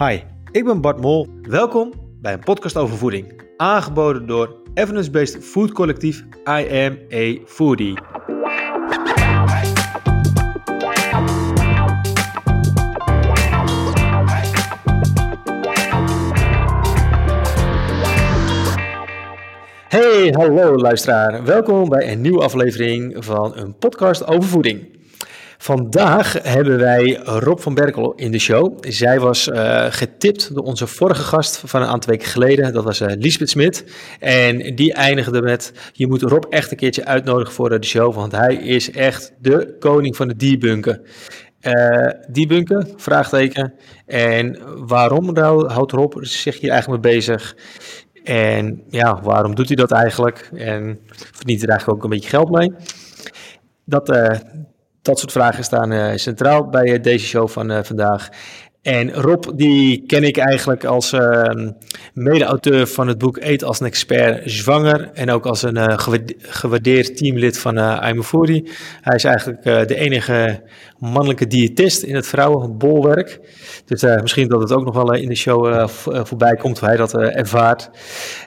Hi, ik ben Bart Mol. Welkom bij een podcast over voeding. Aangeboden door evidence-based food collectief I Foodie. Hey, hallo luisteraar. Welkom bij een nieuwe aflevering van een podcast over voeding. Vandaag hebben wij Rob van Berkel in de show. Zij was uh, getipt door onze vorige gast van een aantal weken geleden. Dat was uh, Lisbeth Smit. En die eindigde met: Je moet Rob echt een keertje uitnodigen voor de show. Want hij is echt de koning van de debunken. Debunken? Vraagteken. En waarom houdt Rob zich hier eigenlijk mee bezig? En ja, waarom doet hij dat eigenlijk? En verdient er eigenlijk ook een beetje geld mee? Dat, dat soort vragen staan uh, centraal bij deze show van vandaag. En Rob, die ken ik eigenlijk als uh, mede-auteur van het boek Eet als een expert zwanger. En ook als een uh, gewaardeerd teamlid van uh. Hij is eigenlijk de enige mannelijke diëtist in het vrouwenbolwerk. Dus misschien dat het ook nog wel in de show voorbij komt, hoe hij dat ervaart.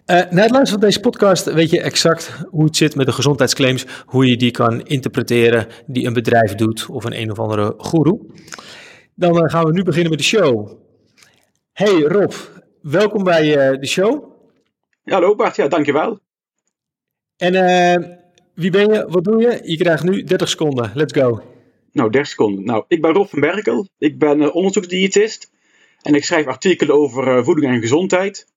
na het luisteren van deze podcast weet je exact hoe het zit met de gezondheidsclaims. Hoe je die kan interpreteren die een bedrijf doet of een een of andere goeroe. Dan uh, gaan we nu beginnen met de show. Hey Rob, welkom bij uh, de show. Ja, hallo Bart, ja, dankjewel. En uh, wie ben je, wat doe je? Je krijgt nu 30 seconden, let's go. Nou, 30 seconden. Nou, ik ben Rob van Berkel, ik ben onderzoeksdiëtist en ik schrijf artikelen over voeding en gezondheid.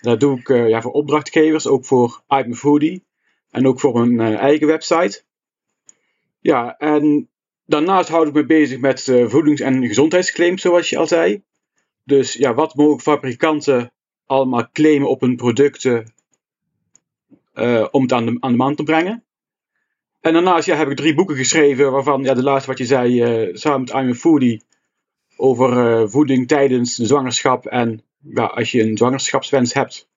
Dat doe ik ja, voor opdrachtgevers, ook voor I'm Foodie en ook voor mijn eigen website. Ja, en Daarnaast houd ik me bezig met uh, voedings- en gezondheidsclaims, zoals je al zei. Dus ja, wat mogen fabrikanten allemaal claimen op hun producten uh, om het aan de, man te brengen? En daarnaast ja, heb ik drie boeken geschreven, waarvan ja, de laatste wat je zei, uh, samen met I'm a Foodie, over voeding tijdens de zwangerschap en ja, als je een zwangerschapswens hebt.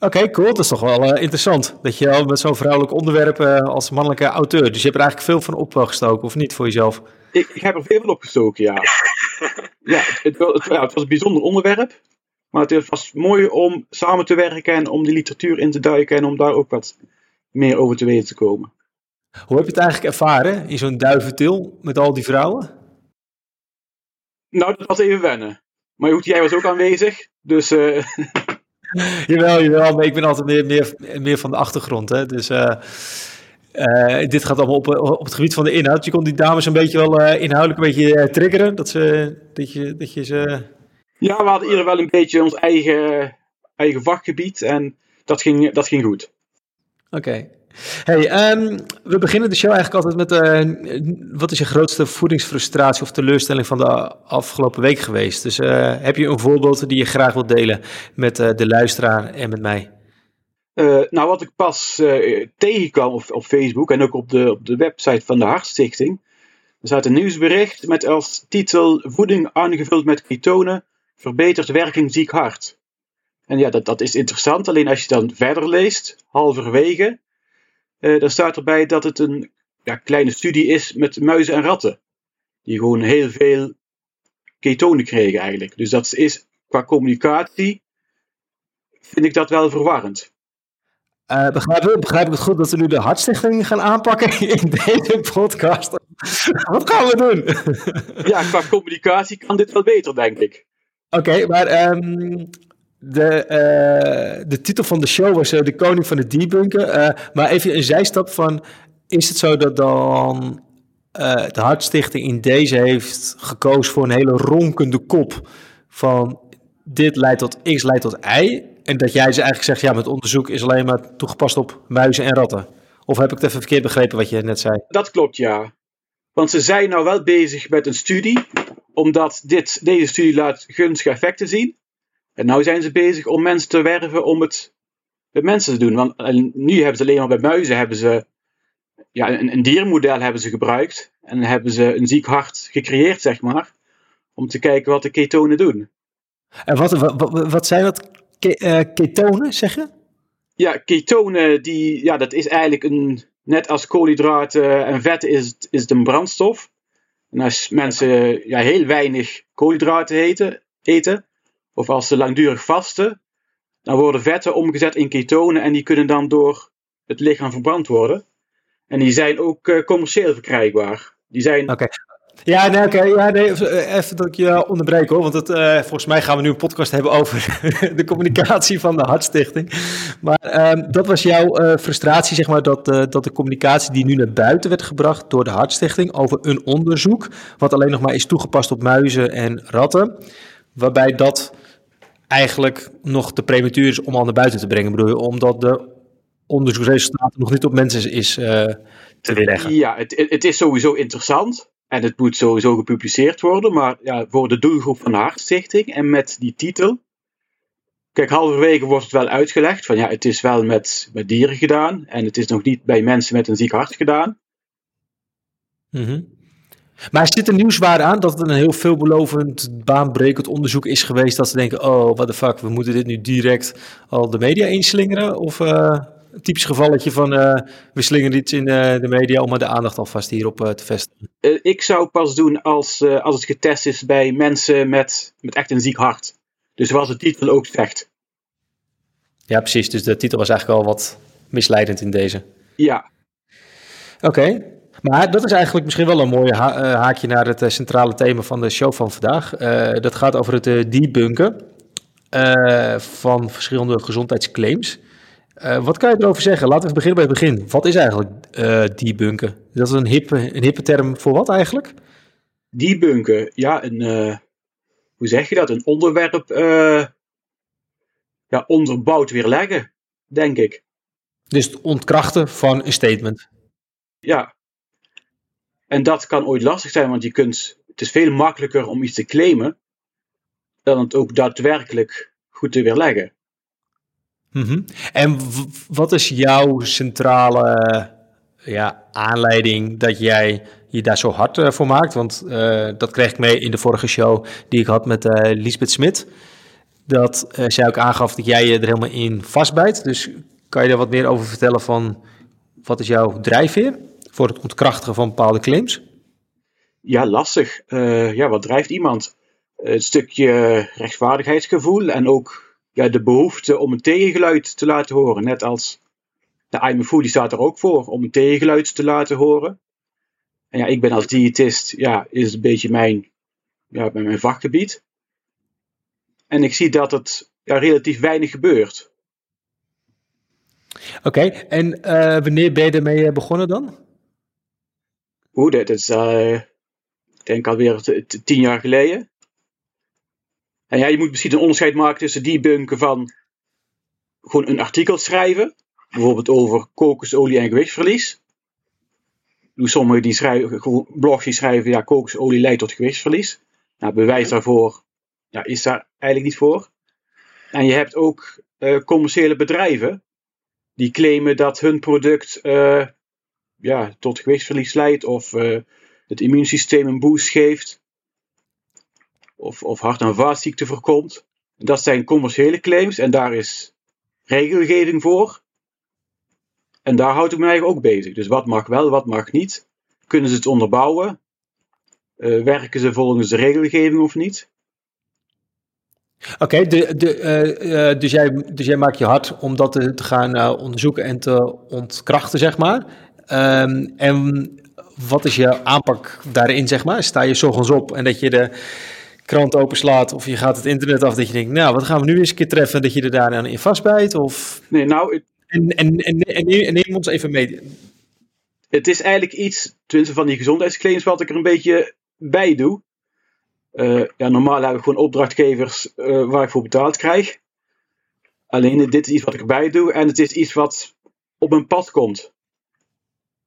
Oké, cool. Dat is toch wel uh, interessant. Dat je al met zo'n vrouwelijk onderwerp uh, als mannelijke auteur. Dus je hebt er eigenlijk veel van opgestoken, of niet voor jezelf? Ik, ik heb er veel van opgestoken, ja. ja, het, het, ja, het was een bijzonder onderwerp. Maar het was mooi om samen te werken en om die literatuur in te duiken en om daar ook wat meer over te weten te komen. Hoe heb je het eigenlijk ervaren in zo'n duiventil met al die vrouwen? Nou, dat was even wennen. Maar goed, jij was ook aanwezig. Dus uh, jawel, jawel, maar ik ben altijd meer, meer, meer van de achtergrond. Hè? Dus uh, uh, dit gaat allemaal op, op het gebied van de inhoud. Je kon die dames een beetje wel uh, inhoudelijk een beetje triggeren. Dat, ze, dat, je, dat je ze... Ja, we hadden ieder wel een beetje ons eigen, eigen vakgebied en dat ging, dat ging goed. Oké. Okay. Hey, um, we beginnen de show eigenlijk altijd met uh, wat is je grootste voedingsfrustratie of teleurstelling van de afgelopen week geweest? Dus uh, heb je een voorbeeld die je graag wilt delen met uh, de luisteraar en met mij? nou, wat ik pas tegenkwam op, op, Facebook en ook op de, op de website van de Hartstichting. Er staat een nieuwsbericht met als titel Voeding aangevuld met ketonen verbetert werking ziek hart. En ja, dat, dat is interessant. Alleen als je dan verder leest, halverwege, uh, dan staat erbij dat het een ja, kleine studie is met muizen en ratten. Die gewoon heel veel ketonen kregen eigenlijk. Dus dat is qua communicatie, vind ik dat wel verwarrend. Uh, begrijp, begrijp, ik het goed dat we nu de Hartstichting gaan aanpakken in deze podcast? Wat gaan we doen? ja, qua communicatie kan dit wel beter, denk ik. Oké, okay, maar um, de, uh, de titel van de show was uh, De Koning van de Debunken. Uh, maar even een zijstap van... Is het zo dat dan de Hartstichting in deze heeft gekozen voor een hele ronkende kop van... Dit leidt tot X, leidt tot Y. En dat jij ze eigenlijk zegt, ja, met onderzoek is alleen maar toegepast op muizen en ratten. Of heb ik het even verkeerd begrepen wat je net zei? Dat klopt, ja. Want ze zijn nou wel bezig met een studie, omdat dit, deze studie laat gunstige effecten zien. En nu zijn ze bezig om mensen te werven om het met mensen te doen. Want nu hebben ze alleen maar bij muizen hebben ze, ja, een, een diermodel hebben ze gebruikt. En hebben ze een ziek hart gecreëerd, zeg maar. Om te kijken wat de ketonen doen. En wat, wat, wat zijn dat uh, ketonen, zeggen? Ja, ketonen, die, ja, dat is eigenlijk een, net als koolhydraten en vetten is, is het een brandstof. En als mensen ja, heel weinig koolhydraten eten, eten, of als ze langdurig vasten, dan worden vetten omgezet in ketonen en die kunnen dan door het lichaam verbrand worden. En die zijn ook uh, commercieel verkrijgbaar. Die zijn... Oké. Ja, nee, oké. Ja, nee, even dat ik je onderbreek hoor. Want het, uh, volgens mij gaan we nu een podcast hebben over de communicatie van de Hartstichting. Maar uh, dat was jouw frustratie, zeg maar, dat, dat de communicatie die nu naar buiten werd gebracht door de Hartstichting over een onderzoek, wat alleen nog maar is toegepast op muizen en ratten, waarbij dat eigenlijk nog te prematuur is om al naar buiten te brengen, bedoel je? Omdat de onderzoeksresultaten nog niet op mensen is uh, te weerleggen. Ja, het, het is sowieso interessant. En het moet sowieso gepubliceerd worden. Maar ja, voor de doelgroep van de Hartstichting en met die titel. Kijk, halverwege wordt het wel uitgelegd van ja, het is wel met, met dieren gedaan. En het is nog niet bij mensen met een ziek hart gedaan. Mm -hmm. Maar zit er nieuwswaarde aan dat het een heel veelbelovend, baanbrekend onderzoek is geweest? Dat ze denken, oh, what the fuck, we moeten dit nu direct al de media inslingeren? Of uh, een typisch gevalletje van, uh, we slingeren iets in uh, de media om maar de aandacht alvast hierop te vestigen? ik zou pas doen als, als het getest is bij mensen met, met echt een ziek hart. Dus zoals de titel ook zegt. Ja, precies. Dus de titel was eigenlijk al wat misleidend in deze. Ja. Oké. Okay. Maar dat is eigenlijk misschien wel een mooi ha eh, haakje naar het uh, centrale thema van de show van vandaag. Uh, dat gaat over het debunken van verschillende gezondheidsclaims. wat kan je erover zeggen? Laten we beginnen bij het begin. Wat is eigenlijk debunken? Dat is een hippe, een hippe term voor wat eigenlijk? Debunken, ja, een, hoe zeg je dat? Een onderwerp ja, onderbouwd weerleggen, denk ik. Dus het ontkrachten van een statement. Ja, en dat kan ooit lastig zijn, want je kunt, het is veel makkelijker om iets te claimen dan het ook daadwerkelijk goed te weerleggen. Mm. En wat is jouw centrale ja, aanleiding dat jij je daar zo hard uh, voor maakt? Want uh, dat kreeg ik mee in de vorige show die ik had met uh, Lisbeth Smit. Dat zij ook aangaf dat jij je er helemaal in vastbijt. Dus kan je daar wat meer over vertellen van wat is jouw drijfveer? Voor het ontkrachtigen van bepaalde claims? Ja, lastig. Uh, ja, wat drijft iemand? Een stukje rechtvaardigheidsgevoel en ook ja, de behoefte om een tegengeluid te laten horen. Net als de I'm Food, die staat er ook voor, om een tegengeluid te laten horen. En ja, ik ben als diëtist, ja, is het een beetje mijn, ja, mijn vakgebied. En ik zie dat het ja, relatief weinig gebeurt. Oké, okay, en uh, wanneer ben je ermee begonnen dan? Hoe, dat is, uh, ik denk alweer tien jaar geleden. En ja, je moet misschien een onderscheid maken tussen die bunken van gewoon een artikel schrijven. Bijvoorbeeld over kokosolie en gewichtsverlies. Sommigen die schrijven, blogs die schrijven, ja, kokosolie leidt tot gewichtsverlies. Nou, bewijs daarvoor ja, is daar eigenlijk niet voor. En je hebt ook uh, commerciële bedrijven die claimen dat hun product uh, ja, tot gewichtsverlies leidt of uh, het immuunsysteem een boost geeft of, of hart- en vaatziekten voorkomt. Dat zijn commerciële claims en daar is regelgeving voor. En daar houd ik me eigenlijk ook bezig. Dus wat mag wel, wat mag niet? Kunnen ze het onderbouwen? Uh, werken ze volgens de regelgeving of niet? Oké, de, de, uh, dus, jij, dus jij maakt je hard om dat te, gaan onderzoeken en te ontkrachten, zeg maar. Um, en wat is je aanpak daarin, zeg maar? Sta je ochtends op en dat je de krant openslaat of je gaat het internet af dat je denkt, nou, wat gaan we nu eens een keer treffen, dat je er daaraan in vastbijt? Of... Nee, nou... Het... En, en, en, en, neem ons even mee. Het is eigenlijk iets, tenminste van die gezondheidsclaims, wat ik er een beetje bij doe. Uh, ja, normaal heb ik gewoon opdrachtgevers uh, waar ik voor betaald krijg. Alleen dit is iets wat ik erbij doe en het is iets wat op mijn pad komt.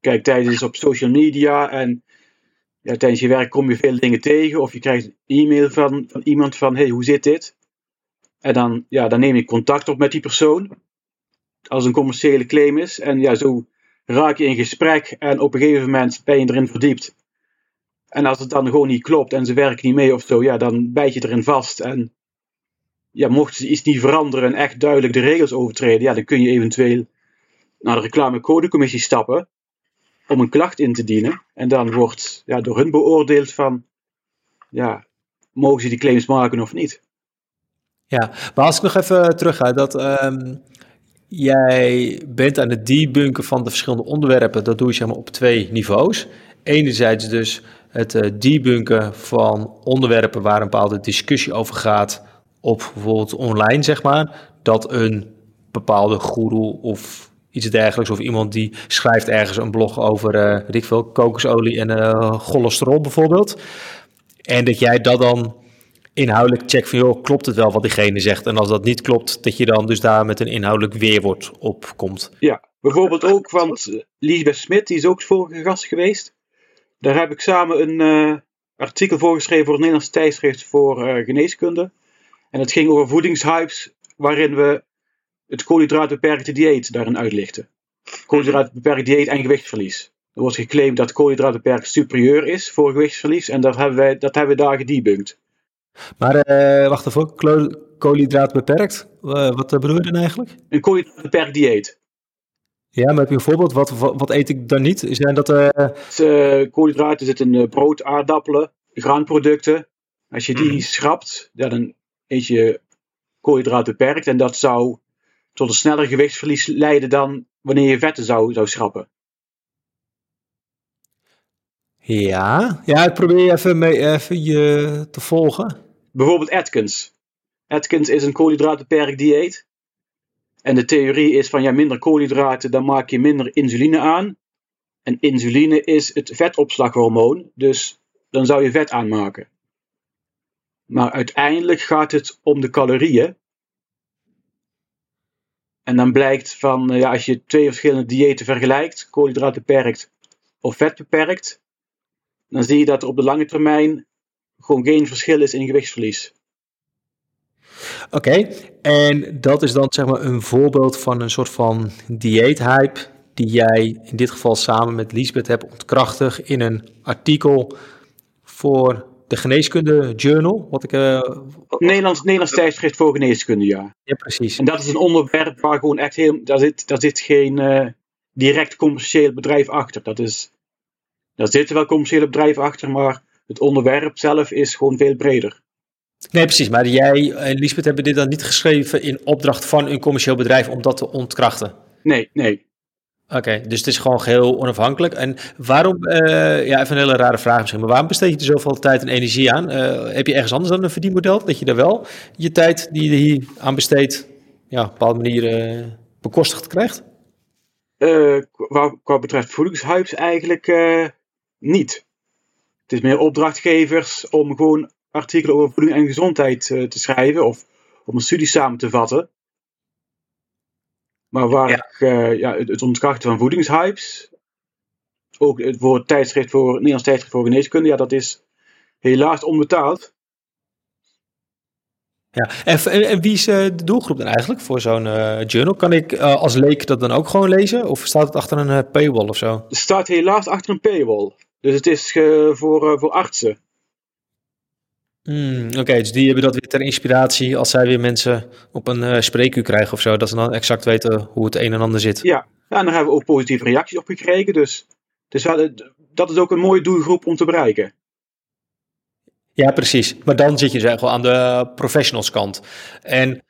Kijk, tijdens op social media en ja, tijdens je werk kom je veel dingen tegen. Of je krijgt een e-mail van, van iemand van, hey, hoe zit dit? En dan, ja, dan neem ik contact op met die persoon. Als een commerciële claim is. En ja, zo raak je in gesprek en op een gegeven moment ben je erin verdiept. En als het dan gewoon niet klopt en ze werken niet mee of zo, ja, dan bijt je erin vast. En ja, mochten ze iets niet veranderen en echt duidelijk de regels overtreden, ja, dan kun je eventueel naar de reclamecodecommissie stappen. Om een klacht in te dienen. En dan wordt ja, door hun beoordeeld van, ja, mogen ze die claims maken of niet. Ja, maar als ik nog even terug ga, dat ehm, jij bent aan het debunken van de verschillende onderwerpen, dat doe je zeg maar op twee niveaus. Enerzijds dus het uh, debunken van onderwerpen waar een bepaalde discussie over gaat, op bijvoorbeeld online zeg maar, dat een bepaalde guru of iets dergelijks, of iemand die schrijft ergens een blog over, uh, veel, kokosolie en uh, cholesterol bijvoorbeeld. En dat jij dat dan inhoudelijk checkt van, joh, klopt het wel wat diegene zegt? En als dat niet klopt, dat je dan dus daar met een inhoudelijk weerwoord op komt. Ja, bijvoorbeeld ook, want Lisbeth Smit, die is ook vorige gast geweest. Daar heb ik samen een artikel voor geschreven voor het Nederlands tijdschrift voor geneeskunde. En het ging over voedingshypes, waarin we het koolhydraatbeperkte dieet daarin uitlichten. Koolhydraatbeperkt dieet en gewichtsverlies. Er wordt geclaimd dat koolhydraatbeperkt superieur is voor gewichtsverlies en dat hebben wij, dat hebben we daar gedebunked. Maar uh, wacht even, koolhydraatbeperkt? Uh, wat bedoel je dan eigenlijk? Een koolhydraatbeperkt dieet. Ja, maar heb je een voorbeeld? Wat, wat, wat eet ik dan niet? Zijn dat... Uh... uh koolhydraten zitten in brood, aardappelen, graanproducten. Als je die mm. schrapt, ja, dan eet je koolhydraten beperkt. En dat zou tot een sneller gewichtsverlies leiden dan wanneer je vetten zou, zou schrappen. Ja, ja ik probeer even, mee, even je te volgen. Bijvoorbeeld Atkins. Atkins is een koolhydraatbeperkt dieet. En de theorie is van ja, minder koolhydraten, dan maak je minder insuline aan. En insuline is het vetopslaghormoon, dus dan zou je vet aanmaken. Maar uiteindelijk gaat het om de calorieën. En dan blijkt van, ja, als je twee verschillende diëten vergelijkt, koolhydraatbeperkt of vetbeperkt, dan zie je dat er op de lange termijn gewoon geen verschil is in gewichtsverlies. Oké, en dat is dan zeg maar een voorbeeld van een soort van dieethype die jij in dit geval samen met Liesbeth hebt ontkrachtig in een artikel voor de Geneeskunde Journal. Wat ik, uh, Nederlands, Nederlands tijdschrift voor geneeskunde, ja. Ja, precies. En dat is een onderwerp waar gewoon echt heel, daar zit, daar zit geen uh, direct commercieel bedrijf achter. Dat is daar zitten wel commerciële bedrijven achter, maar het onderwerp zelf is gewoon veel breder. Nee, precies. Maar jij en Lisbeth hebben dit dan niet geschreven in opdracht van een commercieel bedrijf om dat te ontkrachten? Nee, nee. Oké, dus het is gewoon geheel onafhankelijk. En waarom, uh, ja, even een hele rare vraag misschien, maar waarom besteed je er zoveel tijd en energie aan? Uh, heb je ergens anders dan een verdienmodel, dat je daar wel je tijd die je hier aan besteedt, ja, op een bepaalde manier uh, bekostigd krijgt? Qua, betreft voedingshypes eigenlijk niet. Het is meer opdrachtgevers om gewoon artikelen over voeding en gezondheid te schrijven of om een studie samen te vatten. Maar waar ja. ik uh, ja, het, het ontkrachten van voedingshypes, ook het voor tijdschrift voor Nederlands tijdschrift voor geneeskunde, ja, dat is helaas onbetaald. Ja, en, en, wie is uh, de doelgroep dan eigenlijk voor zo'n uh, journal? Kan ik uh, als leek dat dan ook gewoon lezen? Of staat het achter een paywall of zo? Het staat helaas achter een paywall. Dus het is voor, uh, voor artsen. Hmm, Oké, dus die hebben dat weer ter inspiratie als zij weer mensen op een uh, spreekuur krijgen of zo. Dat ze dan exact weten hoe het een en ander zit. Ja, ja en daar hebben we ook positieve reacties op gekregen. Dus, dus dat is ook een mooie doelgroep om te bereiken. Ja, precies. Maar dan zit je dus wel aan de professionals kant. En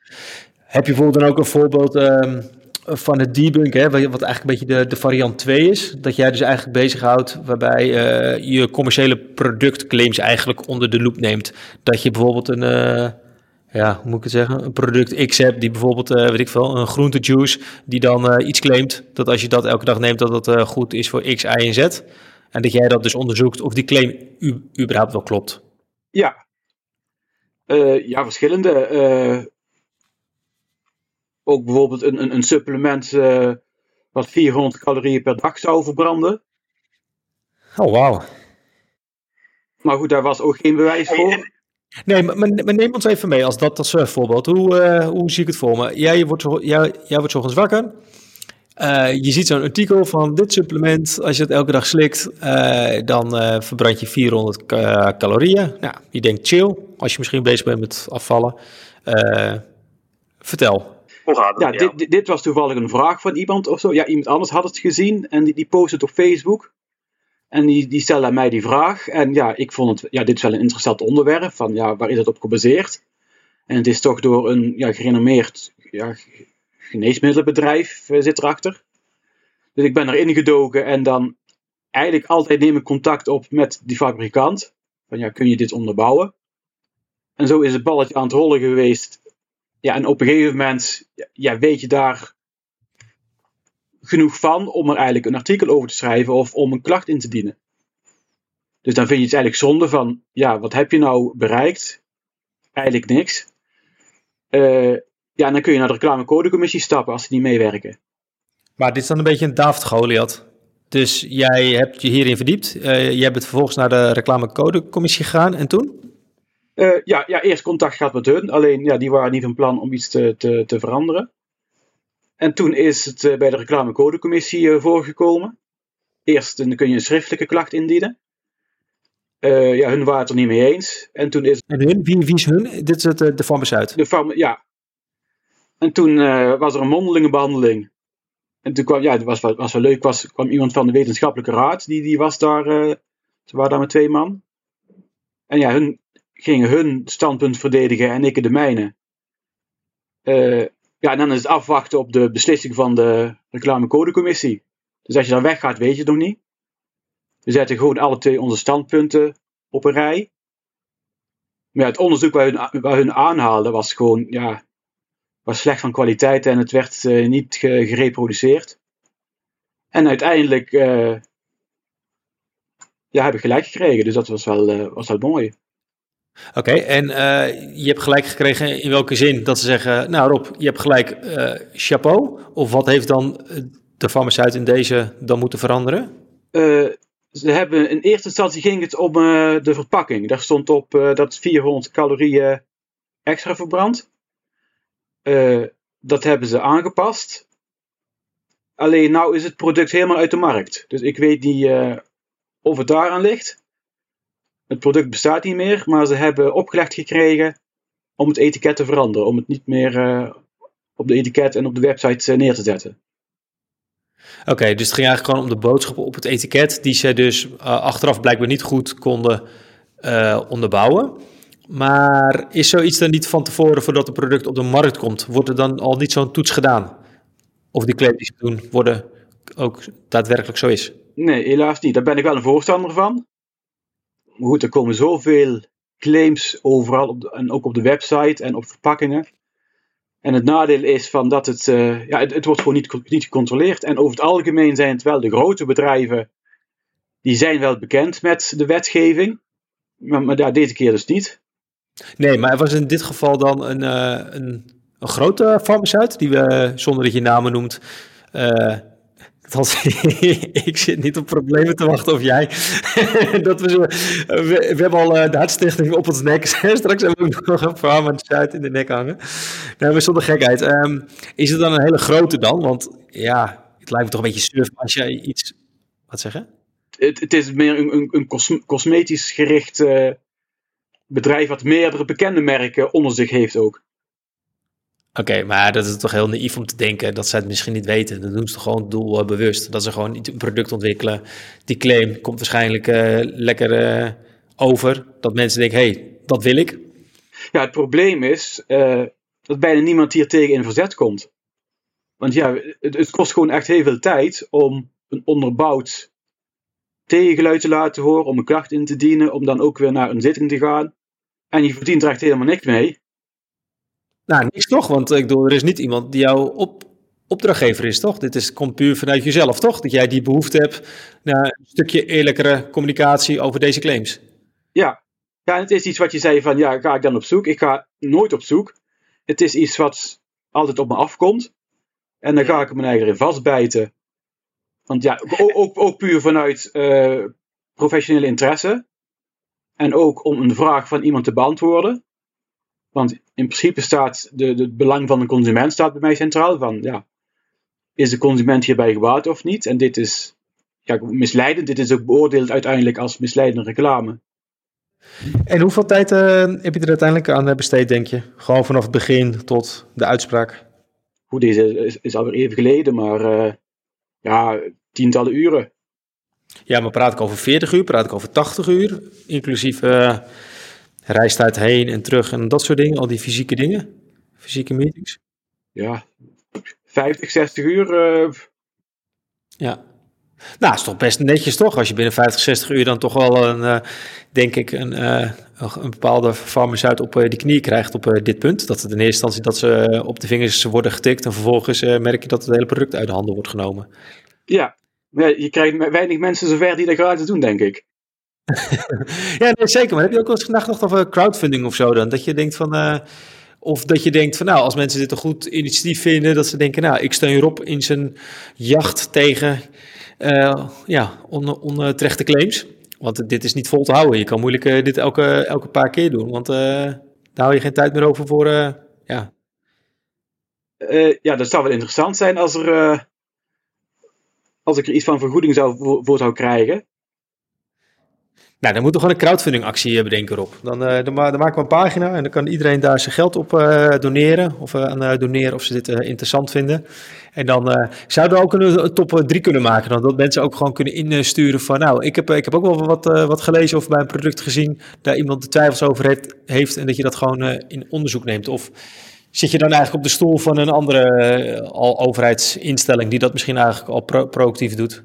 heb je bijvoorbeeld dan ook een voorbeeld... Um, van het debunken, hè, wat eigenlijk een beetje de, de variant 2 is. Dat jij dus eigenlijk bezighoudt waarbij uh, je commerciële productclaims eigenlijk onder de loep neemt. Dat je bijvoorbeeld een, uh, ja, hoe moet ik het zeggen, een product X hebt die bijvoorbeeld, weet ik veel, een groentejuice, die dan iets claimt dat als je dat elke dag neemt, dat dat goed is voor X, Y en Z. En dat jij dat dus onderzoekt of die claim überhaupt wel klopt. Ja, ja verschillende ook bijvoorbeeld een, een, een supplement uh, wat 400 calorieën per dag zou verbranden. Oh, wauw. Maar goed, daar was ook geen bewijs voor. Nee, maar, maar, neem ons even mee als dat als uh, voorbeeld. Hoe, uh, hoe zie ik het voor me? Jij wordt, zo, jij, jij wordt ochtends wakker. Uh, je ziet zo'n artikel van dit supplement. Als je het elke dag slikt, dan verbrand je 400 calorieën. Nou, je denkt chill, als je misschien bezig bent met afvallen. vertel. Hoe gaat het? Ja, Dit, dit, was toevallig een vraag van iemand of zo. Ja, iemand anders had het gezien en die, die post het op Facebook. En die, die stelde aan mij die vraag. En ja, ik vond het, ja, dit is wel een interessant onderwerp. Van ja, waar is het op gebaseerd? En het is toch door een ja, gerenommeerd ja, geneesmiddelenbedrijf uh, zit erachter. Dus ik ben erin gedoken en dan eigenlijk altijd neem ik contact op met die fabrikant. Van ja, kun je dit onderbouwen? En zo is het balletje aan het rollen geweest. Ja, en op een gegeven moment weet je daar genoeg van om er eigenlijk een artikel over te schrijven of om een klacht in te dienen. Dus dan vind je het eigenlijk zonde van, ja, wat heb je nou bereikt? Eigenlijk niks. Uh, ja, en dan kun je naar de reclamecodecommissie stappen als ze niet meewerken. Maar dit is dan een beetje een David Goliath. Dus jij hebt je hierin verdiept. Uh, jij bent vervolgens naar de reclamecodecommissie gegaan en toen? Uh, ja, ja, eerst contact gehad met hun. Alleen ja, die waren niet van plan om iets te, te, te veranderen. En toen is het uh, bij de reclamecodecommissie uh, voorgekomen. Eerst dan kun je een schriftelijke klacht indienen. ja, hun waren het er niet mee eens. En toen is. En hun? Wie, wie is hun? Dit is het, de farmaceut. De farma ja. En toen was er een mondelinge behandeling. En toen kwam, ja, het was, was wel leuk, was, kwam iemand van de wetenschappelijke raad, die, die was daar, ze waren daar met twee man. En ja, hun gingen hun standpunt verdedigen en ik de mijne. Uh, ja, en dan is het afwachten op de beslissing van de reclamecodecommissie. Dus als je dan weggaat, weet je het nog niet. We zetten gewoon alle twee onze standpunten op een rij. Maar ja, het onderzoek waar hun, waar hun aanhaalden was gewoon, ja, was slecht van kwaliteit en het werd uh, niet gereproduceerd. En uiteindelijk uh, ja, heb ik gelijk gekregen, dus dat was wel, was wel mooi. Oké, en uh, je hebt gelijk gekregen in welke zin dat ze zeggen, nou Rob, je hebt gelijk uh, chapeau. Of wat heeft dan de farmaceut in deze dan moeten veranderen? Uh, ze hebben in eerste instantie ging het om de verpakking. Daar stond op dat 400 calorieën extra verbrand. dat hebben ze aangepast. Alleen nou is het product helemaal uit de markt. Dus ik weet niet of het daaraan ligt. Het product bestaat niet meer, maar ze hebben opgelegd gekregen om het etiket te veranderen. Om het niet meer uh, op de etiket en op de website uh, neer te zetten. Oké, dus het ging eigenlijk gewoon om de boodschappen op het etiket, die ze dus uh, achteraf blijkbaar niet goed konden onderbouwen. Maar is zoiets dan niet van tevoren, voordat het product op de markt komt, wordt er dan al niet zo'n toets gedaan? Of die claims die ze doen, worden ook daadwerkelijk zo is? Nee, helaas niet. Daar ben ik wel een voorstander van goed, er komen zoveel claims overal op en ook op de website en op verpakkingen. En het nadeel is van dat het, uh, ja, het, wordt gewoon niet, niet gecontroleerd. En over het algemeen zijn het wel de grote bedrijven, die zijn wel bekend met de wetgeving. Maar, maar ja, deze keer dus niet. Nee, maar er was in dit geval dan een, uh, een, een grote farmaceut, die we, zonder dat je namen noemt, was, ik zit niet op problemen te wachten of jij. dat we, zo, we, hebben al uh, de hartstichting op ons nek. Straks hebben we nog een farmaceut in de nek hangen. Nou, maar zonder gekheid. Um, is het dan een hele grote dan? Want ja, het lijkt me toch een beetje surf als jij iets... Wat zeggen? Het, het is meer een, een, cosmetisch gericht uh, bedrijf wat meerdere bekende merken onder zich heeft ook. Oké, maar dat is toch heel naïef om te denken dat ze het misschien niet weten. Dat doen ze toch gewoon doelbewust. Uh, dat ze gewoon een product ontwikkelen. Die claim komt waarschijnlijk uh, lekker uh, over. Dat mensen denken, hé, hey, dat wil ik. Ja, het probleem is eh, dat bijna niemand hier tegen in verzet komt. Want ja, het, het, kost gewoon echt heel veel tijd om een onderbouwd tegengeluid te laten horen, om een klacht in te dienen, om dan ook weer naar een zitting te gaan. En je verdient er echt helemaal niks mee. Nou, niks toch? Want ik bedoel, er is niet iemand die jouw op, opdrachtgever is, toch? Dit is, komt puur vanuit jezelf, toch? Dat jij die behoefte hebt naar een stukje eerlijkere communicatie over deze claims. Ja. ja, het is iets wat je zei van, ja, ga ik dan op zoek? Ik ga nooit op zoek. Het is iets wat altijd op me afkomt. En dan ga ik me eigen in vastbijten. Want ja, ook, ook, puur vanuit uh, professionele interesse. En ook om een vraag van iemand te beantwoorden. Want in principe staat de, de, het belang van de consument staat bij mij centraal. Van, ja, is de consument hierbij gebaat of niet? En dit is ja, misleidend. Dit is ook beoordeeld uiteindelijk als misleidende reclame. En hoeveel tijd uh, heb je er uiteindelijk aan besteed, denk je? Gewoon vanaf het begin tot de uitspraak? goed, deze is, is alweer even geleden, maar ja, tientallen uren. Ja, maar praat ik over 40 uur, praat ik over 80 uur, inclusief reistijd heen en terug en dat soort dingen, al die fysieke dingen, fysieke meetings? Ja, 50, 60 uur. Ja, nou, is toch best netjes toch, als je binnen 50, 60 uur dan toch wel een, uh, denk ik, een, uh, een bepaalde farmaceut op uh, die knie krijgt op dit punt. Dat het in eerste instantie dat ze op de vingers worden getikt en vervolgens merk je dat het hele product uit de handen wordt genomen. Ja, je krijgt weinig mensen zover die dat gaan doen, denk ik. ja, nee, zeker. Maar heb je ook wel eens nagedacht over crowdfunding of zo dan? Dat je denkt van... Of dat je denkt van nou, als mensen dit een goed initiatief vinden, dat ze denken, nou, ik steun Rob in zijn jacht tegen uh, ja, claims. Want dit is niet vol te houden. Je kan moeilijk uh, dit elke, elke paar keer doen. Want daar hou je geen tijd meer over voor. ja. ja, dat zou wel interessant zijn als, er, als ik er iets van vergoeding zou, voor zou krijgen. Dan moeten we gewoon een crowdfunding actie bedenken op. Dan, uh, dan, dan, maken we een pagina en dan kan iedereen daar zijn geld op uh, doneren. Of uh, doneren of ze dit interessant vinden. En dan zouden we ook een, top 3 kunnen maken. Dan dat mensen ook gewoon kunnen insturen van... Nou, ik heb, ik heb ook wel wat, wat gelezen of bij een product gezien... daar iemand de twijfels over heeft, en dat je dat gewoon in onderzoek neemt. Of zit je dan eigenlijk op de stoel van een andere al overheidsinstelling... die dat misschien eigenlijk al pro proactief doet?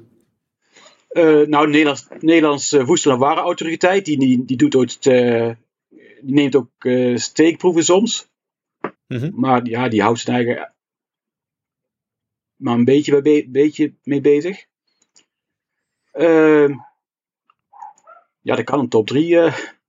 Uh, nou, Nederlands, Nederlands uh, Voedsel- en Warenautoriteit, die, die, die, doet ook, uh, die neemt ook steekproeven soms. Mm -hmm. Maar ja, die houdt zijn eigen maar een beetje, bij, beetje mee bezig. Ehm, ja, dat kan een top 3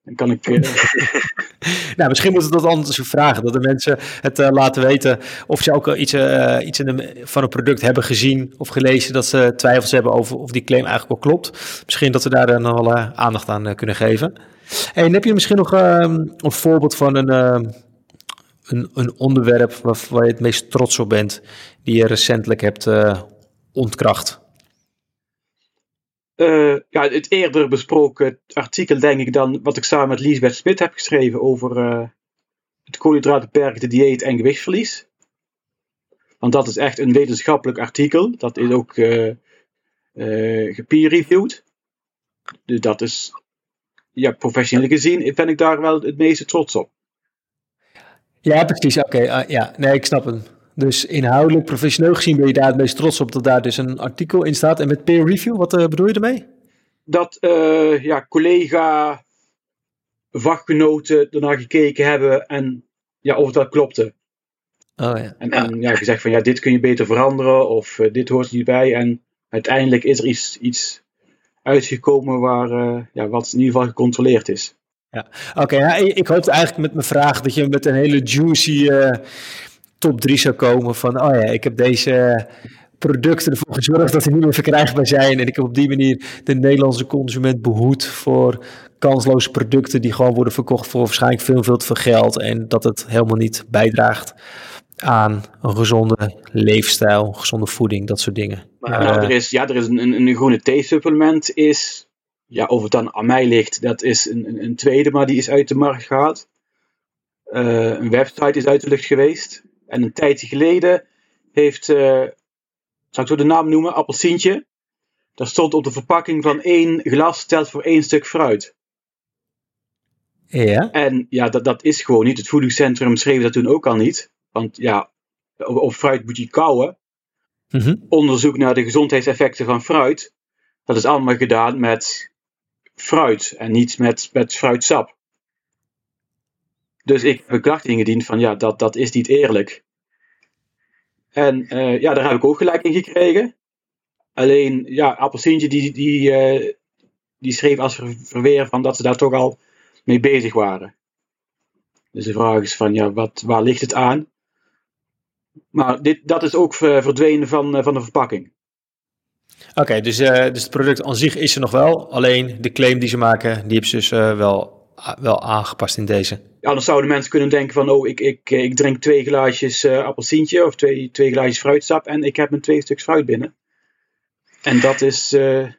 dan kan ik. Uh... nou, misschien moeten we dat anders vragen. Dat de mensen het uh, laten weten. Of ze ook iets, uh, iets in de, van een product hebben gezien of gelezen. Dat ze twijfels hebben over of die claim eigenlijk wel klopt. Misschien dat we daar dan wel aandacht aan kunnen geven. En heb je misschien nog ehm, een voorbeeld van een, een, een, onderwerp waar, waar, je het meest trots op bent. Die je recentelijk hebt ontkracht? Uh, ja, het eerder besproken artikel, denk ik, dan wat ik samen met Liesbeth Smit heb geschreven over uh, het koolhydraatbeperkte dieet en gewichtsverlies. Want dat is echt een wetenschappelijk artikel. Dat is ook uh, gepeer-reviewed. Dus dat is, ja, professioneel gezien, ben ik daar wel het meeste trots op. Ja, precies. Oké, okay, ja, nee, ik snap hem. Dus inhoudelijk, professioneel gezien ben je daar het meest trots op dat daar dus een artikel in staat. En met peer review, wat uh, bedoel je ermee? Dat uh, ja, collega vakgenoten ernaar gekeken hebben en ja, of dat klopte. Oh, ja. En, en ja, gezegd van ja, dit kun je beter veranderen of uh, dit hoort er niet bij. En uiteindelijk is er iets, iets uitgekomen waar, ja, wat in ieder geval gecontroleerd is. Ja, oké. Okay, ik hoopte eigenlijk met mijn vraag dat je met een hele juicy top 3 zou komen van, oh ja, ik heb deze producten ervoor gezorgd dat die niet meer verkrijgbaar zijn. En ik heb op die manier de Nederlandse consument behoed voor kansloze producten die gewoon worden verkocht voor waarschijnlijk veel, veel te veel geld. En dat het helemaal niet bijdraagt aan een gezonde leefstijl, gezonde voeding, dat soort dingen. Maar uh, er is, ja, er is een, een, groene thee-supplement is, ja, of het dan aan mij ligt, dat is een, een, tweede, maar die is uit de markt gehaald. Uh, een website is uit de lucht geweest. En een tijdje geleden heeft, uh, zal ik zo de naam noemen, appelsientje. Daar stond op de verpakking van één glas stelt voor één stuk fruit. Ja. En ja, dat, dat is gewoon niet. Het voedingscentrum schreef dat toen ook al niet. Want ja, op, fruit moet je kouwen. Mm Onderzoek naar de gezondheidseffecten van fruit. Dat is allemaal gedaan met fruit en niet met, met fruitsap. Dus ik heb een klacht ingediend van ja, dat, dat is niet eerlijk. En uh, ja, daar heb ik ook gelijk in gekregen. Alleen, ja, Appelsientje die, die, uh, die schreef als verweer van dat ze daar toch al mee bezig waren. Dus de vraag is van, ja, wat, waar ligt het aan? Maar dit, dat is ook verdwenen van, van de verpakking. Oké, dus, dus het product aan zich is er nog wel. Alleen de claim die ze maken, die hebben ze dus wel wel aangepast in deze. Ja, dan zouden mensen kunnen denken van, oh, ik, ik, ik drink twee glaasjes uh, appelsientje of twee, twee glaasjes fruitsap en ik heb mijn twee stuks fruit binnen. En dat is, uh,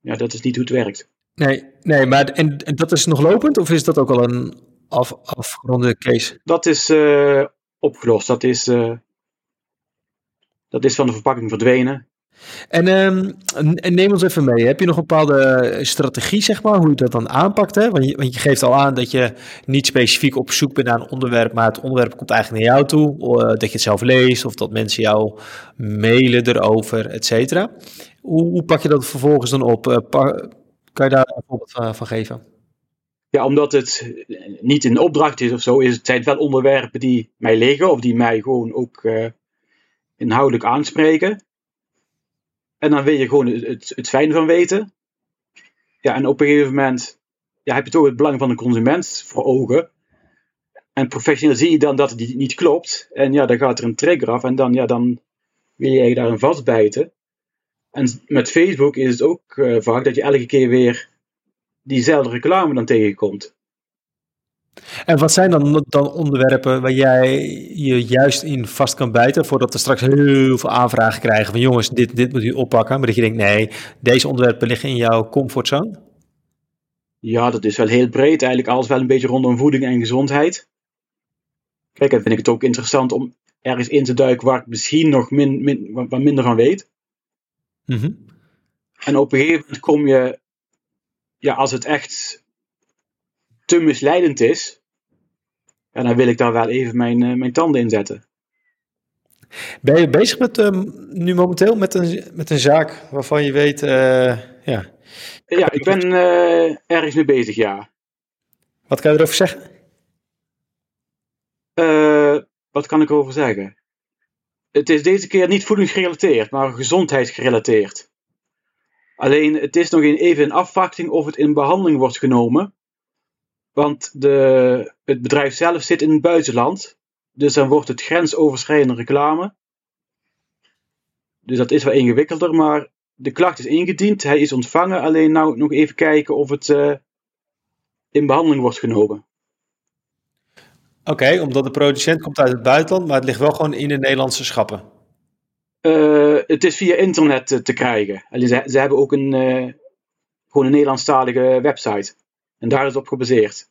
ja, dat is niet hoe het werkt. Nee, nee maar en, en dat is nog lopend of is dat ook al een af, afgeronde case? Dat is uh, opgelost. Dat is Dat is van de verpakking verdwenen. En, um, en, neem ons even mee. Heb je nog een bepaalde strategie, zeg maar, hoe je dat dan aanpakt? Hè? Want, je, je geeft al aan dat je niet specifiek op zoek bent naar een onderwerp, maar het onderwerp komt eigenlijk naar jou toe. dat je het zelf leest of dat mensen jou mailen erover, et cetera. Hoe, hoe, pak je dat vervolgens dan op? Uh, kan je daar een voorbeeld van, geven? Ja, omdat het niet een opdracht is of zo, is het, zijn het wel onderwerpen die mij liggen of die mij gewoon ook inhoudelijk aanspreken. En dan wil je gewoon het, het, fijn van weten. Ja, en op een gegeven moment ja, heb je toch het belang van de consument voor ogen. En professioneel zie je dan dat het niet klopt. En ja, dan gaat er een trigger af en dan, ja, dan wil je daar een vastbijten. En met Facebook is het ook uh, vaak dat je elke keer weer diezelfde reclame dan tegenkomt. En wat zijn dan, dan onderwerpen waar jij je juist in vast kan bijten, voordat we straks heel veel aanvragen krijgen van jongens, dit, dit moet u oppakken, maar dat je denkt, nee, deze onderwerpen liggen in jouw comfortzone? Ja, dat is wel heel breed, eigenlijk alles wel een beetje rondom voeding en gezondheid. Kijk, dan vind ik het ook interessant om ergens in te duiken waar ik misschien nog min, min, wat minder van weet. Mm En op een gegeven moment kom je, ja, als het echt te misleidend is, ja, dan wil ik daar wel even mijn, uh, mijn tanden in zetten. Ben je bezig met, um, nu momenteel met een, met een zaak waarvan je weet, uh, ja. Ja, ik ben uh, ergens mee bezig, ja. Wat kan je erover zeggen? wat kan ik erover zeggen? Het is deze keer niet voedingsgerelateerd, maar gezondheidsgerelateerd. Alleen het is nog even in afwachting of het in behandeling wordt genomen. Want de, het bedrijf zelf zit in het buitenland. Dus dan wordt het grensoverschrijdende reclame. Dus dat is wel ingewikkelder, maar de klacht is ingediend. Hij is ontvangen. Alleen nou nog even kijken of het uh, in behandeling wordt genomen. Oké, omdat de producent komt uit het buitenland, maar het ligt wel gewoon in de Nederlandse schappen. Uh, het is via internet te, te krijgen. Ze, ze, hebben ook een, uh, gewoon een Nederlandstalige website. En daar is op gebaseerd.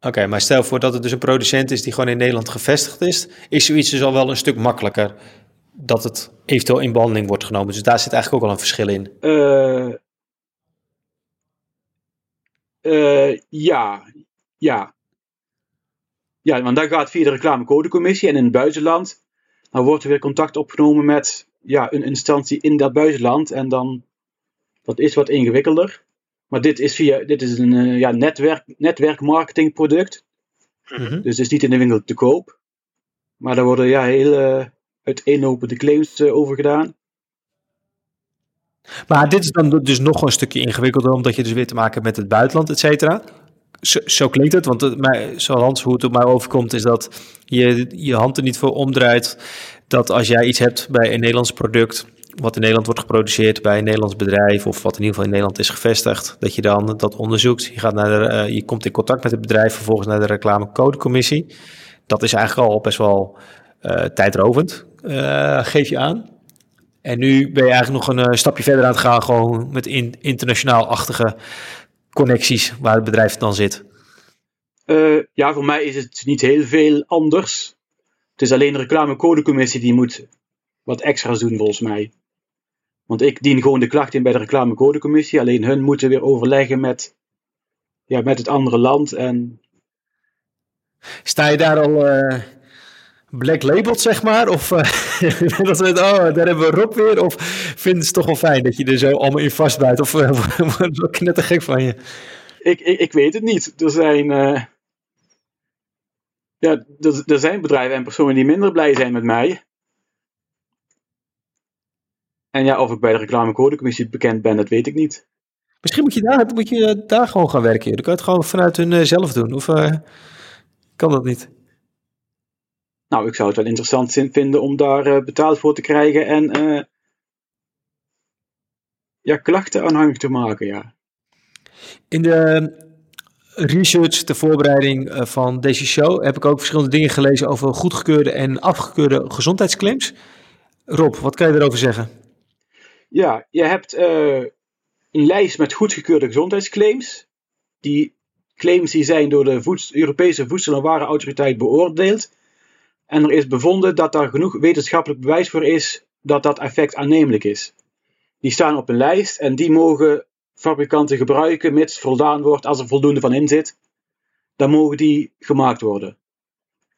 Oké, maar stel voor dat het dus een producent is die gewoon in Nederland gevestigd is, is zoiets dus al wel een stuk makkelijker dat het eventueel in behandeling wordt genomen. Dus daar zit eigenlijk ook wel een verschil in. Uh, uh, ja, ja. Ja, want dan gaat via de reclamecodecommissie en in het buitenland, dan wordt er weer contact opgenomen met ja, een instantie in dat buitenland en dan, dat is wat ingewikkelder. Maar dit is, via, dit is een uh, ja, netwerk, netwerkmarketingproduct. Mm -hmm. Dus het is niet in de winkel te koop. Maar daar worden ja, heel uh, uiteenlopende claims uh, over gedaan. Maar dit is dan dus nog een stukje ingewikkelder, omdat je dus weer te maken hebt met het buitenland, et cetera. Zo, zo, klinkt het, want het, mij, zoals hoe het op mij overkomt, is dat je je hand er niet voor omdraait. Dat als jij iets hebt bij een Nederlands product, wat in Nederland wordt geproduceerd bij een Nederlands bedrijf, of wat in ieder geval in Nederland is gevestigd, dat je dan dat onderzoekt. Je, gaat naar de, uh, je komt in contact met het bedrijf, vervolgens naar de reclamecodecommissie. Dat is eigenlijk al best wel uh, tijdrovend, uh, geef je aan. En nu ben je eigenlijk nog een stapje verder aan het gaan, gewoon met in, internationaal-achtige connecties waar het bedrijf dan zit. ja, voor mij is het niet heel veel anders. Het is alleen de reclamecodecommissie die moet wat extra's doen volgens mij. Want ik dien gewoon de klacht in bij de reclamecodecommissie. Alleen hun moeten weer overleggen met, ja, met het andere land. En... Sta je daar al uh, black labeled, zeg maar? Of uh, dat we, oh, daar hebben we Rob weer? Of vinden ze het toch wel fijn dat je er zo allemaal in vastbijt? Of uh, wordt het net te gek van je? Ik, ik, ik weet het niet. Er zijn... ja, er, er zijn bedrijven en personen die minder blij zijn met mij. En ja, of ik bij de reclamecodecommissie bekend ben, dat weet ik niet. Misschien moet je daar, moet je daar gewoon gaan werken. Dan kan je het gewoon vanuit hun uh, zelf doen. Of uh, kan dat niet? Nou, ik zou het wel interessant vinden om daar uh, betaald voor te krijgen en ja, klachten aanhangig te maken, ja. In de research, de voorbereiding van deze show, heb ik ook verschillende dingen gelezen over goedgekeurde en afgekeurde gezondheidsclaims. Rob, wat kan je erover zeggen? Ja, je hebt uh, een lijst met goedgekeurde gezondheidsclaims. Die claims die zijn door de Europese Voedsel- en Warenautoriteit beoordeeld. En er is bevonden dat daar genoeg wetenschappelijk bewijs voor is dat dat effect aannemelijk is. Die staan op een lijst en die mogen fabrikanten gebruiken, mits voldaan wordt als er voldoende van in zit. Dan mogen die gemaakt worden.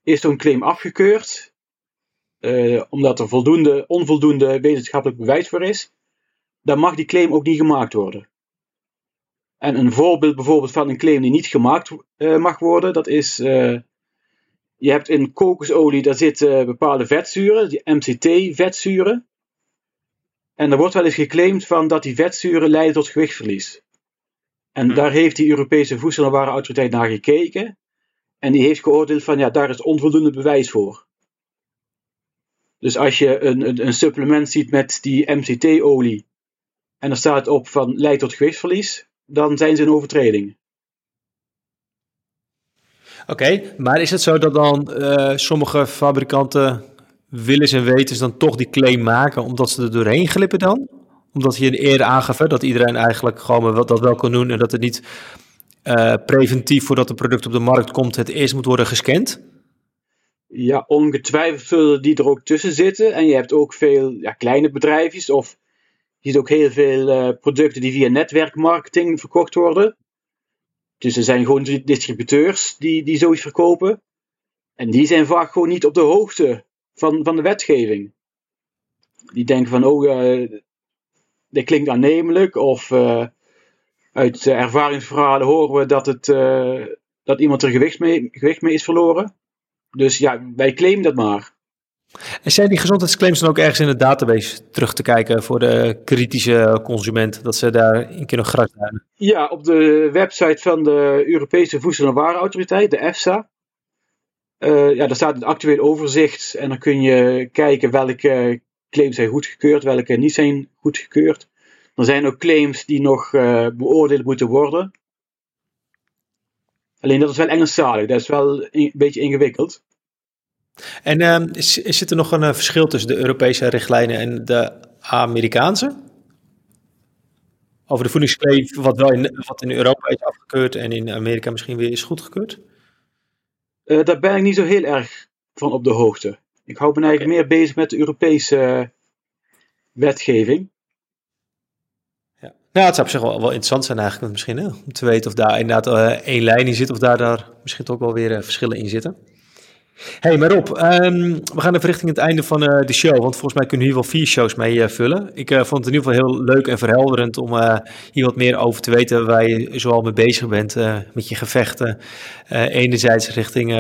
Is zo'n claim afgekeurd, uh, omdat er voldoende, onvoldoende wetenschappelijk bewijs voor is, dan mag die claim ook niet gemaakt worden. En een voorbeeld bijvoorbeeld van een claim die niet gemaakt uh, mag worden, dat is, uh, je hebt in kokosolie, daar zitten bepaalde vetzuren, die MCT-vetzuren. En er wordt wel eens geclaimd van dat die vetzuren leiden tot gewichtsverlies. En hm. daar heeft die Europese Voedsel- en Warenautoriteit naar gekeken. En die heeft geoordeeld van ja, daar is onvoldoende bewijs voor. Dus als je een, een, een supplement ziet met die MCT-olie en er staat op van leidt tot gewichtsverlies, dan zijn ze een overtreding. Oké, maar is het zo dat dan uh, sommige fabrikanten willen en weten dan toch die claim maken omdat ze er doorheen glippen dan? Omdat je eerder aangaf dat iedereen eigenlijk gewoon dat wel kan doen en dat het niet uh, preventief voordat een product op de markt komt het eerst moet worden gescand? Ja, ongetwijfeld zullen die er ook tussen zitten. En je hebt ook veel ja, kleine bedrijfjes of je ziet ook heel veel uh, producten die via netwerkmarketing verkocht worden. Dus er zijn gewoon distributeurs die, die zoiets verkopen. En die zijn vaak gewoon niet op de hoogte van, van de wetgeving. Die denken van, oh, uh, dit klinkt aannemelijk. Of uh, uit ervaringsverhalen horen we dat, het, dat iemand er gewicht mee, gewicht mee is verloren. Dus ja, wij claimen dat maar. En zijn die gezondheidsclaims dan ook ergens in de database terug te kijken voor de kritische consument, dat ze daar een keer nog graag zijn? Ja, op de website van de Europese Voedsel- en Warenautoriteit, de EFSA. Uh, ja, daar staat een actueel overzicht en dan kun je kijken welke claims zijn goedgekeurd, welke niet zijn goedgekeurd. Er zijn ook claims die nog uh, beoordeeld moeten worden. Alleen dat is wel Engelstalig, dat is wel een beetje ingewikkeld. En uh, is, zit er nog een uh, verschil tussen de Europese richtlijnen en de Amerikaanse? Over de voedingskleef, wat wel in, wat in Europa is afgekeurd en in Amerika misschien weer is goedgekeurd? Uh, daar ben ik niet zo heel erg van op de hoogte. Ik hou me eigenlijk meer bezig met de Europese wetgeving. Ja. Nou, het zou op zich wel, wel interessant zijn eigenlijk misschien hè? om te weten of daar inderdaad uh, één lijn in zit of daar, daar misschien toch wel weer verschillen in zitten hey, maar Rob, um, we gaan even richting het einde van uh, de show, want volgens mij kunnen hier wel vier shows mee uh, vullen. Ik uh, vond het in ieder geval heel leuk en verhelderend om hier wat meer over te weten waar je zoal mee bezig bent met je gevechten. enerzijds richting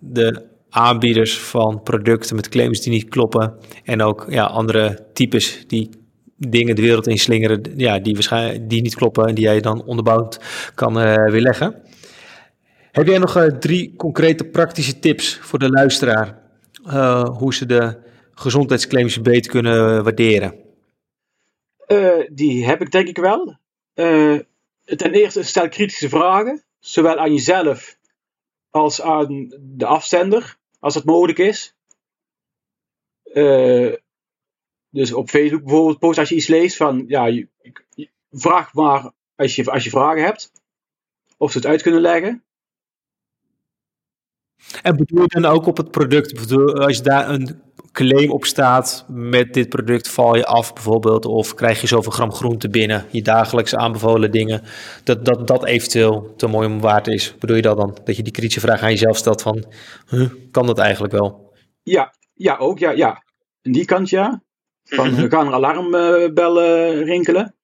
de aanbieders van producten met claims die niet kloppen en ook ja, andere types die dingen de wereld inslingeren ja, die, waarschijnlijk, die niet kloppen en die jij dan onderbouwd kan weerleggen. Heb jij nog uh, drie concrete praktische tips voor de luisteraar? Uh, hoe ze de gezondheidsclaims beter kunnen waarderen? Uh, die heb ik denk ik wel. ten eerste stel kritische vragen, zowel aan jezelf als aan de afzender, als het mogelijk is. dus op Facebook bijvoorbeeld, post als je iets leest van, ja, vraag maar als je, als je vragen hebt, of ze het uit kunnen leggen. En bedoel je dan ook op het product? Als je daar een claim op staat met dit product val je af bijvoorbeeld of krijg je zoveel gram groente binnen, je dagelijks aanbevolen dingen, dat dat, dat eventueel te mooi om waard is. Bedoel je dat dan? Dat je die kritische vraag aan jezelf stelt van, huh, kan dat eigenlijk wel? Ja, ja ook, ja, ja. Die kant ja. Van, mm -hmm. gaan er alarmbellen rinkelen.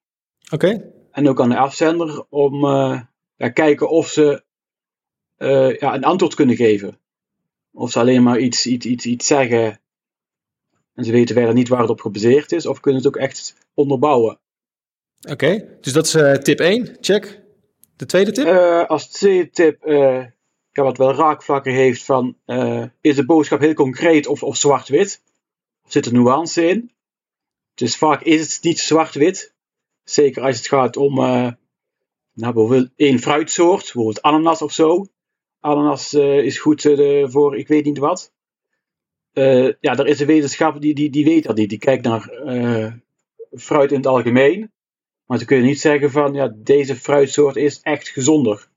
Oké. En ook aan de afzender om uh, ja, kijken of ze uh, ja, een antwoord kunnen geven. Of ze alleen maar iets, iets, iets, iets zeggen en ze weten verder niet waar het op gebaseerd is, of kunnen het ook echt onderbouwen. Oké, dus dat is uh, tip 1, check. De tweede tip? Uh, als tweede tip, ja, wat wel raakvlakken heeft van, is de boodschap heel concreet of, of zwart-wit? Of zit er nuance in? Dus vaak is het niet zwart-wit. Zeker als het gaat om nou, bijvoorbeeld één fruitsoort, bijvoorbeeld ananas of zo. Ananas uh, is goed uh, voor ik weet niet wat. Uh, ja, er is een wetenschap die, die, die weet dat niet. Die kijkt naar fruit in het algemeen. Maar ze kunnen niet zeggen van ja, deze fruitsoort is echt gezonder.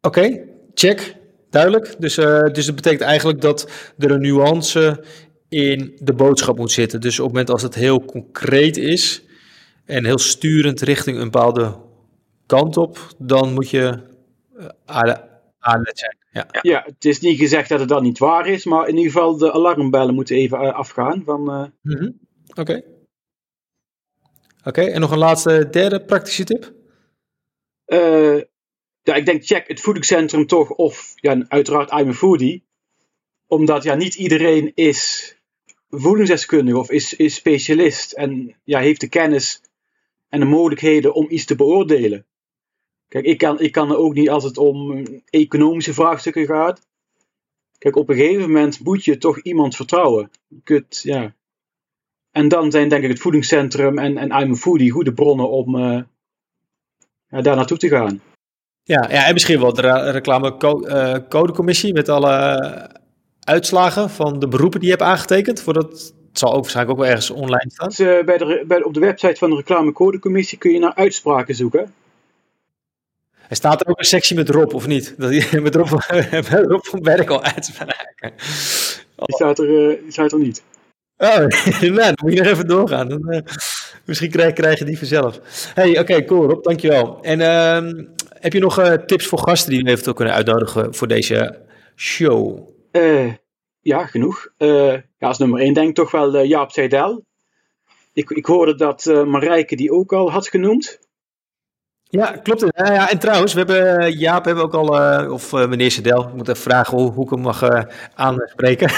Oké, check. duidelijk. Dus, dus dat betekent eigenlijk dat er een nuance in de boodschap moet zitten. Dus op het moment als het heel concreet is en heel sturend richting een bepaalde kant op, dan moet je aanlet zijn. Ja. ja, het is niet gezegd dat het dan niet waar is, maar in ieder geval de alarmbellen moeten even afgaan. Van, uh... Oké. Oké, en nog een laatste, derde praktische tip? Uh, ja, ik denk check het voedingscentrum toch of ja, uiteraard I'm a foodie. Omdat ja, niet iedereen is voedingsdeskundige of is, is specialist en ja, heeft de kennis en de mogelijkheden om iets te beoordelen. Kijk, ik kan, ik kan ook niet als het om economische vraagstukken gaat. Kijk, op een gegeven moment moet je toch iemand vertrouwen. Kunt, ja. En dan zijn denk ik het voedingscentrum en, en I'm a Foodie goede bronnen om uh, ja, daar naartoe te gaan. Ja, ja, en misschien wel de reclamecodecommissie met alle uitslagen van de beroepen die je hebt aangetekend. Voor dat, het zal ook waarschijnlijk ook wel ergens online staan. Dus, uh, bij de, bij, op de website van de reclamecodecommissie kun je naar uitspraken zoeken. Er staat er ook een sectie met Rob, of niet? Dat je met Rob, met Rob van Berkel uitspraken. Die staat er, uh, die staat er niet. Oh, nou, dan moet je nog even doorgaan. Dan, uh, misschien krijg, krijg je die vanzelf. hey, oké, okay, cool Rob, dankjewel. En uh, heb je nog uh, tips voor gasten die we eventueel kunnen uitnodigen voor deze show? ja, genoeg. ja, als nummer één denk ik toch wel Jaap Seidel. Ik, ik hoorde dat Marijke die ook al had genoemd. Ja, klopt. Ja, ja, en trouwens, we hebben, eh, Jaap hebben ook al, uh, of uh, meneer Sedel, ik moet even vragen hoe, hoe ik hem mag uh, aanspreken.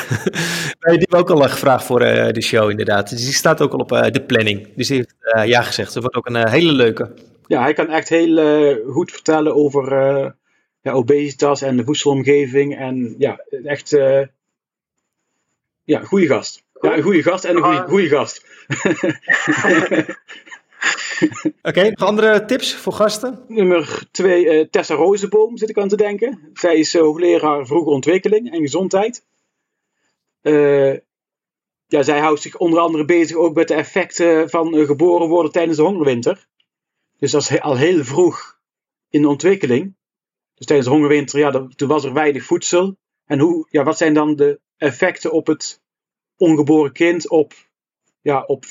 die hebben we ook al gevraagd voor de show inderdaad. Dus die staat ook al op de planning. Dus die heeft ja gezegd. Dat wordt ook een hele leuke. Ja, hij kan echt heel goed vertellen over ja, obesitas en de voedselomgeving. En ja, echt ja, goede gast. Ja, een goede gast en een goede, goede gast. Oké, nog andere tips voor gasten? Nummer twee, uh, Tessa Rozenboom zit ik aan te denken. Zij is uh, hoogleraar vroege ontwikkeling en gezondheid. Uh, ja, zij houdt zich onder andere bezig ook met de effecten van geboren worden tijdens de hongerwinter. Dus dat is al heel vroeg in de ontwikkeling. Dus tijdens de hongerwinter, ja, toen was er weinig voedsel. En hoe, ja, wat zijn dan de effecten op het ongeboren kind, op, ja, op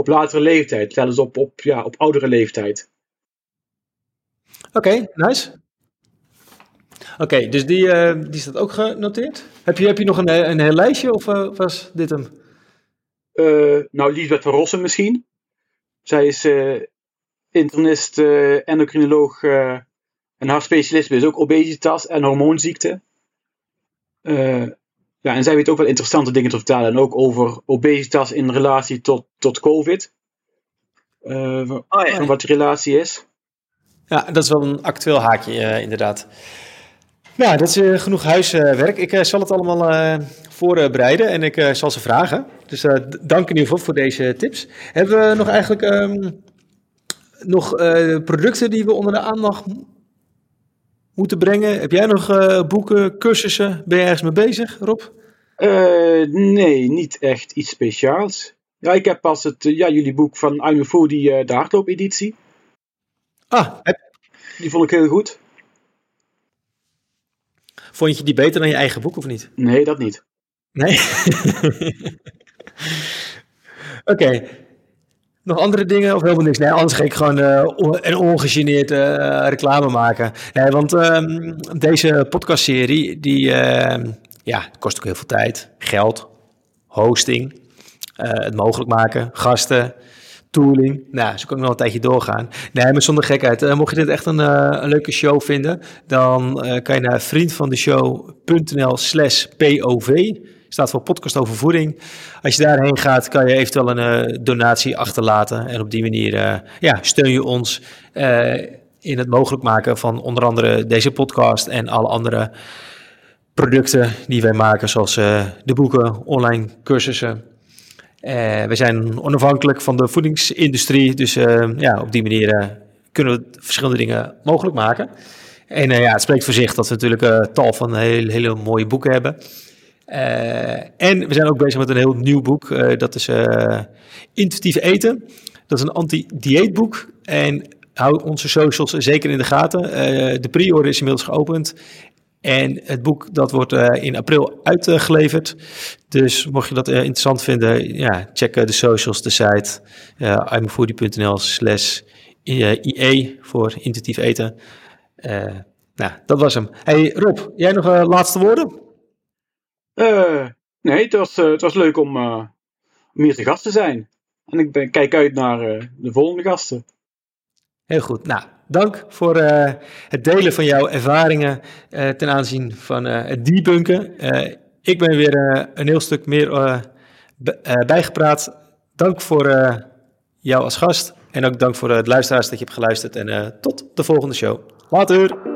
op latere leeftijd, zelfs op, op, ja, op oudere leeftijd. Oké, nice. Oké, dus die, uh, die staat ook genoteerd. Heb je, heb je nog een, een heel lijstje of uh, was dit hem? Uh, nou, Lisbeth van Rossen misschien. Zij is internist, endocrinoloog en haar specialist is ook obesitas en hormoonziekte. Ja, en zij weet ook wel interessante dingen te vertellen. En ook over obesitas in relatie tot, tot COVID. Uh, oh, ja. Wat de relatie is. Ja, dat is wel een actueel haakje, uh, inderdaad. Ja, dat is uh, genoeg huiswerk. ik zal het allemaal voorbereiden en ik zal ze vragen. Dus dank in ieder geval voor deze tips. Hebben we nog eigenlijk um, nog producten die we onder de aandacht moeten brengen? Heb jij nog uh, boeken, cursussen? Ben je ergens mee bezig, Rob? Uh, nee, niet echt iets speciaals. Ja, ik heb pas het, ja, jullie boek van I'm Foodie, uh, de hardloop-editie. Ah, Die vond ik heel goed. Vond je die beter dan je eigen boek of niet? Nee, dat niet. Nee? Oké. Nog andere dingen of helemaal niks? Nee, anders ga ik gewoon uh, een ongegeneerd uh, reclame maken. Nee, want um, deze podcastserie, die uh, ja, kost ook heel veel tijd, geld, hosting, het mogelijk maken, gasten, tooling. Nou, zo kan ik nog een tijdje doorgaan. Nee, maar zonder gekheid. mocht je dit echt een, een leuke show vinden, dan kan je naar vriendvandeshow.nl slash POV staat voor podcast over voeding. Als je daarheen gaat, kan je eventueel een uh, donatie achterlaten. En op die manier uh, ja, steun je ons uh, in het mogelijk maken van onder andere deze podcast en alle andere producten die wij maken, zoals de boeken, online cursussen. we zijn onafhankelijk van de voedingsindustrie, dus ja, op die manier kunnen we verschillende dingen mogelijk maken. En ja, het spreekt voor zich dat we natuurlijk tal van hele mooie boeken hebben. Uh, en we zijn ook bezig met een heel nieuw boek. Uh, dat is uh, Intuïtief Eten. Dat is een anti-dieetboek. En hou onze socials zeker in de gaten. de pre-order is inmiddels geopend. En het boek dat wordt in april uitgeleverd. Dus mocht je dat interessant vinden, ja, check de socials, de site uh, slash IE voor intuïtief eten. nou, dat was hem. Hey Rob, jij nog laatste woorden? Nee, het was, het was leuk om, om hier te gast te zijn. En ik ben, kijk uit naar de volgende gasten. Heel goed. Nou, dank voor het delen van jouw ervaringen ten aanzien van het debunken. ik ben weer een heel stuk meer bijgepraat. Dank voor jou als gast. En ook dank voor de luisteraars dat je hebt geluisterd. En tot de volgende show. Later!